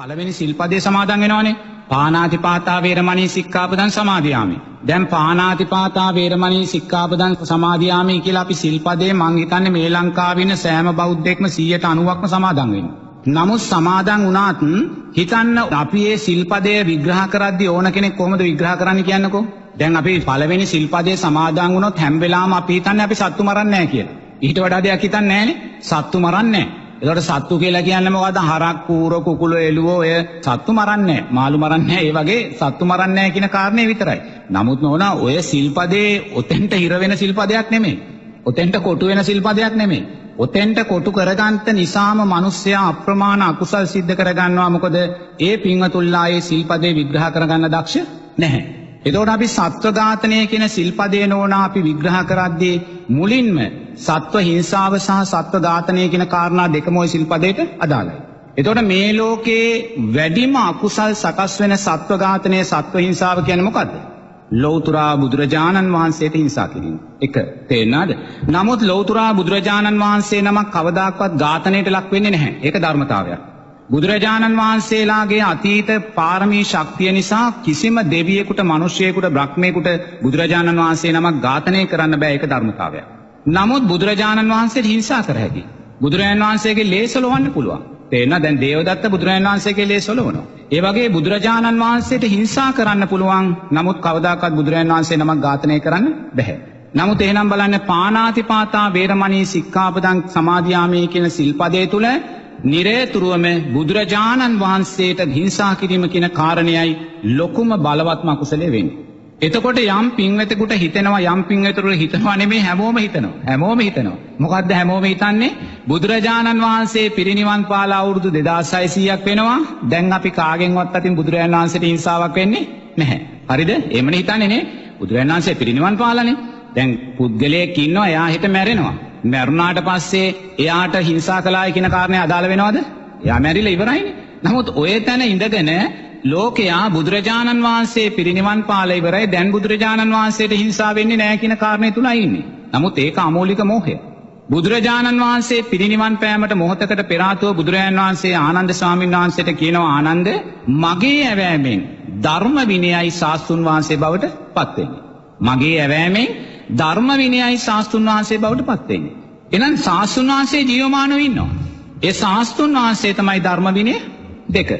පළවෙනි සිල්පදේ සමාදන් වෙනවනේ. පානාතිපාතා වේරමණී සික්ඛාපදං සමාදියාමි. දැන් පානාතිපාතා වේරමණී සික්ඛාපදං සමාදියාමි කියලා අපි සිල්පදේ මං හිතන්නේ මේ ලංකාවේ ඉන්න සෑම බෞද්ධයෙක්ම 190ක්ම සමාදන් වෙනවා. නමුත් සමාදන් වුණාත් හිතන්න අපි මේ සිල්පදය විග්‍රහ කරද්දී ඕන කෙනෙක් කොහොමද විග්‍රහ කරන්න කියන්නකෝ. දැන් අපි පළවෙනි සිල්පදේ සමාදන් වුණොත් හැම වෙලාවම අපි හිතන්නේ අපි සත්තු මරන්නේ නැහැ කියලා. ඊට වඩා දෙයක් හිතන්නේ නැහනේ. සත්තු මරන්නේ නැහැ. එතකොට සත්තු කියලා කියන්නේ මොකද්ද? හරක්, කූර, කුකුල, එළුව ඔය සත්තු මරන්නේ මාළු මරන්නේ ඒ වගේ සත්තු මරන්නේ කියන කාරණේ විතරයි. නමුත් නෝනා ඔය සිල්පදේ ඔතෙන්ට හිර වෙන සිල්පදයක් නෙමෙයි. ඔතෙන්ට කොටු වෙන සිල්පදයක් නෙමෙයි. ඔතෙන්ට කොටු කරගන්ත නිසාම මිනිස්සයා අප්‍රමාණ අකුසල් සිද්ධ කරගන්නවා. මොකද ඒ පින්වතුල්ලා ඒ සිල්පදේ විග්‍රහ කරගන්න දක්ෂ නැහැ. එතකොට අපි සත්ව ඝාතනය කියන සිල්පදේ නෝනා අපි විග්‍රහ කරද්දී මුලින්ම සත්ව හිංසාව සහ සත්ව ඝාතනය කියන කාරණා දෙකම ওই සිල්පදයට අදාළයි. එතකොට මේ ලෝකේ වැඩිම අකුසල් සකස් වෙන සත්ව ඝාතනය සත්ව හිංසාව කියන්නේ මොකද්ද? ලෞතුරා බුදුරජාණන් වහන්සේට හිංසා කිරීම. එක තේරෙනවද? නමුත් ලෞතුරා බුදුරජාණන් වහන්සේ නමක් කවදාක්වත් ඝාතනයට ලක් වෙන්නේ නැහැ. ඒක ධර්මතාවයක්. බුදුරජාණන් වහන්සේලාගේ අතීත පාරමී ශක්තිය නිසා කිසිම දෙවියෙකුට මනුෂ්‍යයෙකුට බ්‍රහ්මයෙකුට බුදුරජාණන් වහන්සේ නමක් ඝාතනය කරන්න බෑ ඒක ධර්මතාවයක්. නමුත් බුදුරජාණන් වහන්සේට හිංසා කර හැකි. බුදුරජාණන් වහන්සේගේ ලේ සොලවන්න පුළුවන්. තේරෙන දැන් දේවදත්ත බුදුරජාණන් වහන්සේගේ ලේ සොලවනවා. ඒ වගේ බුදුරජාණන් වහන්සේට හිංසා කරන්න පුළුවන්. නමුත් කවදාකවත් බුදුරජාණන් වහන්සේ නමක් ඝාතනය කරන්න බෑ. නමුත් එහෙනම් බලන්න පානාතිපාතා වේරමණී සික්ඛාපදං සමාදියාමේ කියන සිල්පදයේ තුල නිරේතුරුවම බුදුරජාණන් වහන්සේට හිංසා කිරීම කියන කාරණයයි ලොකුම බලවත්ම අකුසලයේ වෙන්නේ. එතකොට යම් පින්වෙතෙකුට හිතෙනවා යම් පින්වෙතෙකුට හිතනවා නෙමෙයි හැමෝම හිතනවා. හැමෝම හිතනවා. මොකද්ද හැමෝම හිතන්නේ? බුදුරජාණන් වහන්සේ පිරිනිවන් පාලා අවුරුදු 2600ක් වෙනවා. දැන් අපි කාගෙන්වත් අතින් බුදුරජාණන් වහන්සේට හිංසාවක් වෙන්නේ නැහැ. හරිද? එහෙමනේ හිතන්නේ නේ. බුදුරජාණන් වහන්සේ පිරිනිවන් පාලානේ. දැන් පුද්ගලයෙක් ඉන්නවා එයා හිත මැරෙනවා. මැරුණාට පස්සේ එයාට හිංසා කළායි කියන කාරණේ අදාළ වෙනවද? එයා මැරිලා ඉවරයිනේ. නමුත් ඔය තැන ඉඳගෙන ලෝකයා බුදුරජාණන් වහන්සේ පිරිනිවන් පාලා ඉවරයි දැන් බුදුරජාණන් වහන්සේට හිංසා වෙන්නේ නැහැ කියන කාරණේ තුලයි ඉන්නේ. නමුත් ඒක අමෝලික මෝහය. බුදුරජාණන් වහන්සේ පිරිනිවන් පෑමට මොහොතකට පෙර ආතුව බුදුරජාණන් වහන්සේ ආනන්ද ස්වාමීන් වහන්සේට කියනවා ආනන්ද මගේ ඇවෑමෙන් ධර්ම විනයයි සාස්තුන් වහන්සේ බවට පත් වෙන්නේ. මගේ ඇවෑමෙන් ධර්ම විනයයි ශාස්තුන් වහන්සේ බවට පත්වෙන්නේ. එනම් ශාස්තුන් වහන්සේ ජීවමානව ඉන්නවා. ඒ ශාස්තුන් වහන්සේ තමයි ධර්ම විනය දෙක.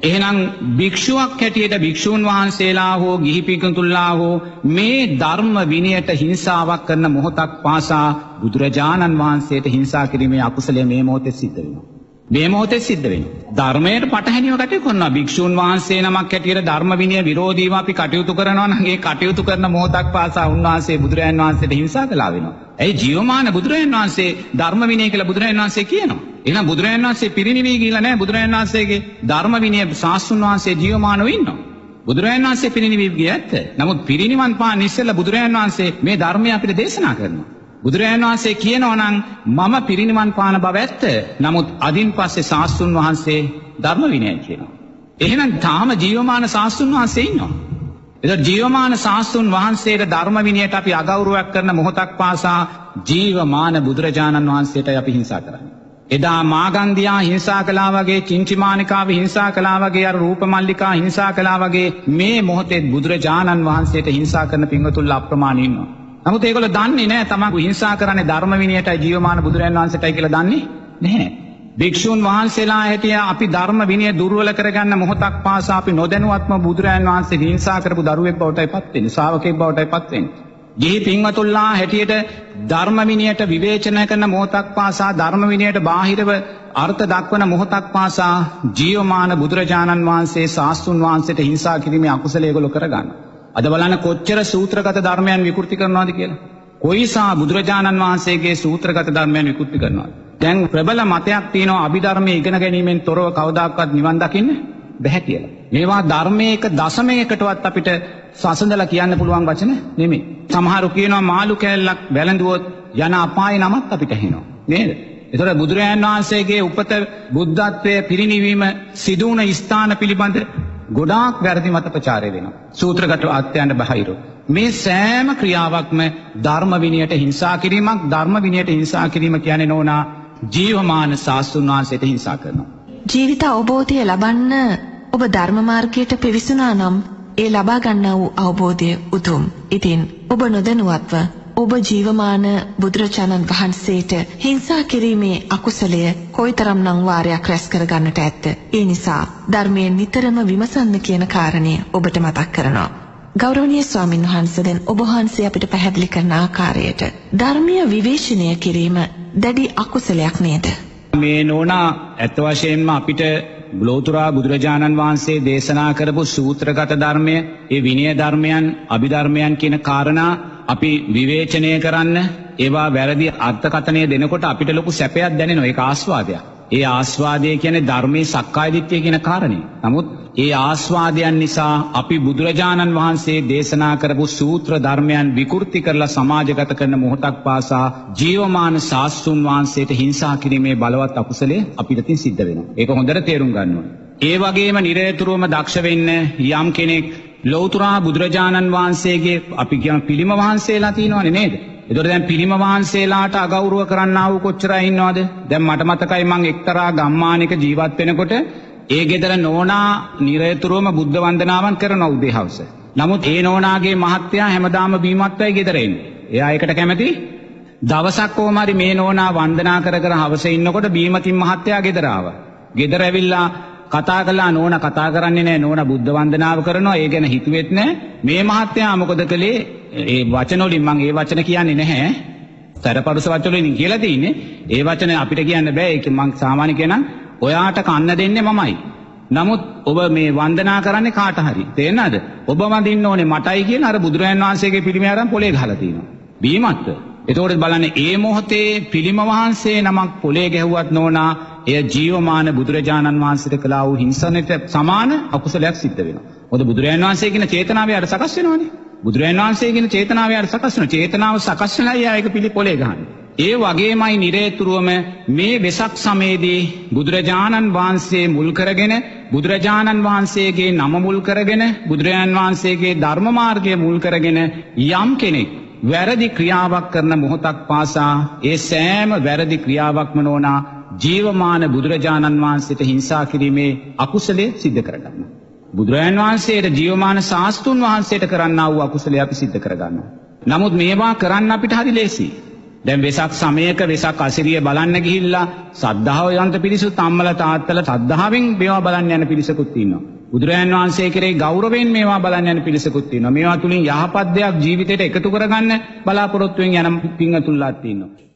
එහෙනම් භික්ෂුවක් හැටියට භික්ෂූන් වහන්සේලා හෝ ගිහි පිකතුල්ලා හෝ මේ ධර්ම විනයට හිංසාවක් කරන මොහොතක් පාසා බුදුරජාණන් වහන්සේට හිංසා කිරීමේ අකුසලය මේ මොහොතේ සිද්ධ වෙනවා. මේ මොහොතේ සිද්ධ වෙනවා. ධර්මයට පටහැනිව කටයුතු කරනවා. භික්ෂූන් වහන්සේ නමක් හැටියට ධර්ම විනය විරෝධීව අපි කටයුතු කරනවා නම් ඒ කටයුතු කරන මොහොතක් පාසා උන්වහන්සේ බුදුරජාන් වහන්සේට හිංසා කළා වෙනවා. ඇයි ජීවමාන බුදුරජාන් වහන්සේ ධර්ම විනය කියලා බුදුරජාන් වහන්සේ කියනවා. එහෙනම් බුදුරජාන් වහන්සේ පිරිනිවී ගිහිලා නැහැ බුදුරජාන් වහන්සේගේ ධර්ම විනය ශාස්ත්‍රුන් වහන්සේ ජීවමානව ඉන්නවා. බුදුරජාන් වහන්සේ පිරිනිවී ගිය ඇත්ත. නමුත් පිරිනිවන් පාන ඉස්සෙල්ලා බුදුරජාන් වහන්සේ මේ ධර්මය අපිට දේශනා කරනවා. බුදුරජාණන් වහන්සේ කියනවනම් මම පිරිනිවන් පාන බව ඇත්ත. නමුත් අදින් පස්සේ ශාස්ත්‍රුන් වහන්සේ ධර්ම විනය කියනවා. එහෙනම් තාම ජීවමාන ශාස්ත්‍රුන් වහන්සේ ඉන්නවා. එතකොට ජීවමාන ශාස්ත්‍රුන් වහන්සේට ධර්ම විනයට අපි අගෞරවයක් කරන මොහොතක් පාසා ජීවමාන බුදුරජාණන් වහන්සේට අපි හිංසා කරන්නේ. එදා මාගන්දියා හිංසා කලා වගේ චිංචිමානිකාව හිංසා කලා වගේ අර රූපමල්ලිකා හිංසා කලා වගේ මේ මොහොතේ බුදුරජාණන් වහන්සේට හිංසා කරන පින්වතුන් අප්‍රමාණ ඉන්නවා. නමුත් ඒගොල්ලෝ දන්නේ නැහැ තමන් හිංසා කරන්නේ ධර්ම විනයටයි ජීවමාන බුදුරයන් වහන්සේටයි කියලා දන්නේ නැහැ. භික්ෂුන් වහන්සේලා හැටිය අපි ධර්ම විනය දුර්වල කරගන්න මොහොතක් පාසා අපි නොදැනුවත්ම බුදුරයන් වහන්සේ හිංසා කරපු දරුවෙක් බවටයි පත් වෙන්නේ. ශ්‍රාවකෙක් බවටයි පත් වෙන්නේ. ගිහි පින්වතුන්ලා හැටියට ධර්ම විනයට විවේචනය කරන මොහොතක් පාසා ධර්ම විනයට බාහිරව අර්ථ දක්වන මොහොතක් පාසා ජීවමාන බුදුරජාණන් වහන්සේ ශාස්ත්‍රුන් වහන්සේට හිංසා කිරීමේ අකුසලයේ ඒගොල්ලෝ කරගන්නවා. අද බලන්න කොච්චර සූත්‍රගත ධර්මයන් විකෘති කරනවාද කියලා. කොයිසා බුදුරජාණන් වහන්සේගේ සූත්‍රගත ධර්මයන් විකෘති කරනවා. දැන් ප්‍රබල මතයක් තියෙනවා අභිධර්මයේ ඉගෙන ගැනීමෙන් තොරව කවදාකවත් නිවන් දකින්න බැහැ කියලා. මේවා ධර්මයක දශමයකටවත් අපිට සසඳලා කියන්න පුළුවන් වචන නෙමෙයි. සමහරු කියනවා මාළු කෑල්ලක් වැළඳුවොත් යන අපායේ නමත් අපිට ඇහෙනවා. නේද? එතකොට බුදුරජාණන් වහන්සේගේ උපත බුද්ධත්වයේ පිරිනිවීම සිදු වුණ ස්ථාන පිළිබඳ ගොඩාක් වැරදි මත ප්‍රචාරය වෙනවා. සූත්‍රගත අත්‍යයන්ට බහිරු. මේ සෑම ක්‍රියාවක්ම ධර්ම විනයට හිංසා කිරීමක් ධර්ම විනයට හිංසා කිරීම කියන්නේ නෝනා ජීවමාන ශාස්ත්‍රුන් වහන්සේට හිංසා කරනවා. ජීවිත අවබෝධය ලබන්න ඔබ ධර්ම මාර්ගයට පිවිසුනා නම් ඒ ලබා ගන්නා වූ අවබෝධය උතුම්. ඉතින් ඔබ නොදැනුවත්ව ඔබ ජීවමාන බුදුරජාණන් වහන්සේට හිංසා කිරීමේ අකුසලය කොයිතරම්නම් වාරයක් රැස් කරගන්නට ඇත්ද. ඒ නිසා ධර්මයෙන් නිතරම විමසන්න කියන කාරණය ඔබට මතක් කරනවා. ගෞරවනීය ස්වාමින් වහන්සේ දැන් ඔබ වහන්සේ අපිට පැහැදිලි කරන ආකාරයට ධර්මීය විවේචනය කිරීම දැඩි අකුසලයක් නේද? මේ නෝනා ඇත්ත වශයෙන්ම අපිට ගලෝතුරා බුදුරජාණන් වහන්සේ දේශනා කරපු සූත්‍රගත ධර්මය ඒ විනය ධර්මයන් අභිධර්මයන් කියන කාරණා අපි විවේචනය කරන්න ඒවා වැරදි අර්ථකථනය දෙනකොට අපිට ලොකු සැපයක් දැනෙනවා ඒක ආස්වාදයක්. ඒ ආස්වාදය කියන්නේ ධර්මයේ සක්කායදිට්ඨිය කියන කාරණේ. නමුත් ඒ ආස්වාදයන් නිසා අපි බුදුරජාණන් වහන්සේ දේශනා කරපු සූත්‍ර ධර්මයන් විකෘති කරලා සමාජගත කරන මොහොතක් පාසා ජීවමාන ශාස්ත්‍රුන් වහන්සේට හිංසා කිරීමේ බලවත් අකුසලයේ අපිට තින් සිද්ධ වෙනවා. ඒක හොඳට තේරුම් ගන්න ඕනේ. ඒ වගේම නිරේතුරුවම දක්ෂ වෙන්න යම් කෙනෙක් ලෞතුරා බුදුරජාණන් වහන්සේගේ අපි කියන පිළිම වහන්සේලා තියෙනවනේ නේද? එතකොට දැන් පිළිම වහන්සේලාට අගෞරව කරන්න ආව කොච්චර අය ඉන්නවද? දැන් මට මතකයි මං එක්තරා ගම්මානික ජීවත් වෙනකොට ඒ ගෙදර නෝනා නිරතුරුවම බුද්ධ වන්දනාවන් කරන උදේ හවස. නමුත් ඒ නෝනාගේ මහත්තයා හැමදාම බීමත්වයි ගෙදර එන්නේ. එයා ඒකට කැමති? දවසක් කොහොම හරි මේ නෝනා වන්දනා කර කර හවස ඉන්නකොට බීමතින් මහත්තයා ගෙදර ආවා. ගෙදර ඇවිල්ලා කතා කළා නෝන කතා කරන්නේ නැහැ නෝන බුද්ධ වන්දනාව කරනවා ඒ ගැන හිතුවෙත් නැහැ මේ මහත්තයා මොකද කළේ? ඒ වචන වලින් මම ඒ වචන කියන්නේ නැහැ. තරපරුස වචන වලින් කියලා තියෙන්නේ. ඒ වචන අපිට කියන්න බෑ ඒක මම සාමාන්‍ය කෙනා ඔයාට කන්න දෙන්නේ මමයි. නමුත් ඔබ මේ වන්දනා කරන්නේ කාට හරි? තේරෙනවද? ඔබ වඳින්න ඕනේ මටයි කියන අර බුදුරජාණන් වහන්සේගේ පිළිමය අරන් පොලේ ගහලා තියෙනවා බීමත්ව එතකොට බලන්න ඒ මොහොතේ පිළිම වහන්සේ නමක් පොලේ ගැහුවත් නෝනා එය ජීවමාන බුදුරජාණන් වහන්සේට කළා වූ හිංසනයට සමාන අකුසලයක් සිද්ධ වෙනවා. මොකද බුදුරජාණන් වහන්සේ කියන චේතනාව යට සකස් වෙනවනේ. බුදුරජාණන් වහන්සේ කියන චේතනාව යට සකස් වෙනවා. චේතනාව සකස් වෙනයි ආ ඒක පිළි පොලේ ගහන්නේ. ඒ වගේමයි නිරේතුරුවම මේ වෙසක් සමයේදී බුදුරජාණන් වහන්සේ මුල් කරගෙන බුදුරජාණන් වහන්සේගේ නම මුල් කරගෙන බුදුරජාණන් වහන්සේගේ ධර්ම මාර්ගය මුල් කරගෙන යම් කෙනෙක් වැරදි ක්‍රියාවක් කරන මොහොතක් පාසා ඒ සෑම වැරදි ක්‍රියාවක්ම නෝනා ජීවමාන බුදුරජාණන් වහන්සේට හිංසා කිරීමේ අකුසලේ සිද්ධ කරගන්න. බුදුරජාණන් වහන්සේට ජීවමාන ශාස්තුන් වහන්සේට කරන්න වූ අකුසලේ අපි සිද්ධ කරගන්න. නමුත් මේවා කරන්න අපිට හරි ලේසි. දැන් වෙසක් සමයක වෙසක් අසිරිය බලන්න ගිහිල්ලා සද්ධාව යන්ත පිරිසුත් අම්මල තාත්තල සද්ධාවෙන් මේවා බලන්න යන පිරිසකුත් ඉන්නවා. බුදුරජාන් වහන්සේ කෙරේ ගෞරවයෙන් මේවා බලන්න යන පිරිසකුත් ඉන්නවා. මේවා තුලින් යහපත් දෙයක් ජීවිතයට එකතු කරගන්න බලාපොරොත්තුෙන් යන පින්වතුන්ලාත් ඉන්නවා.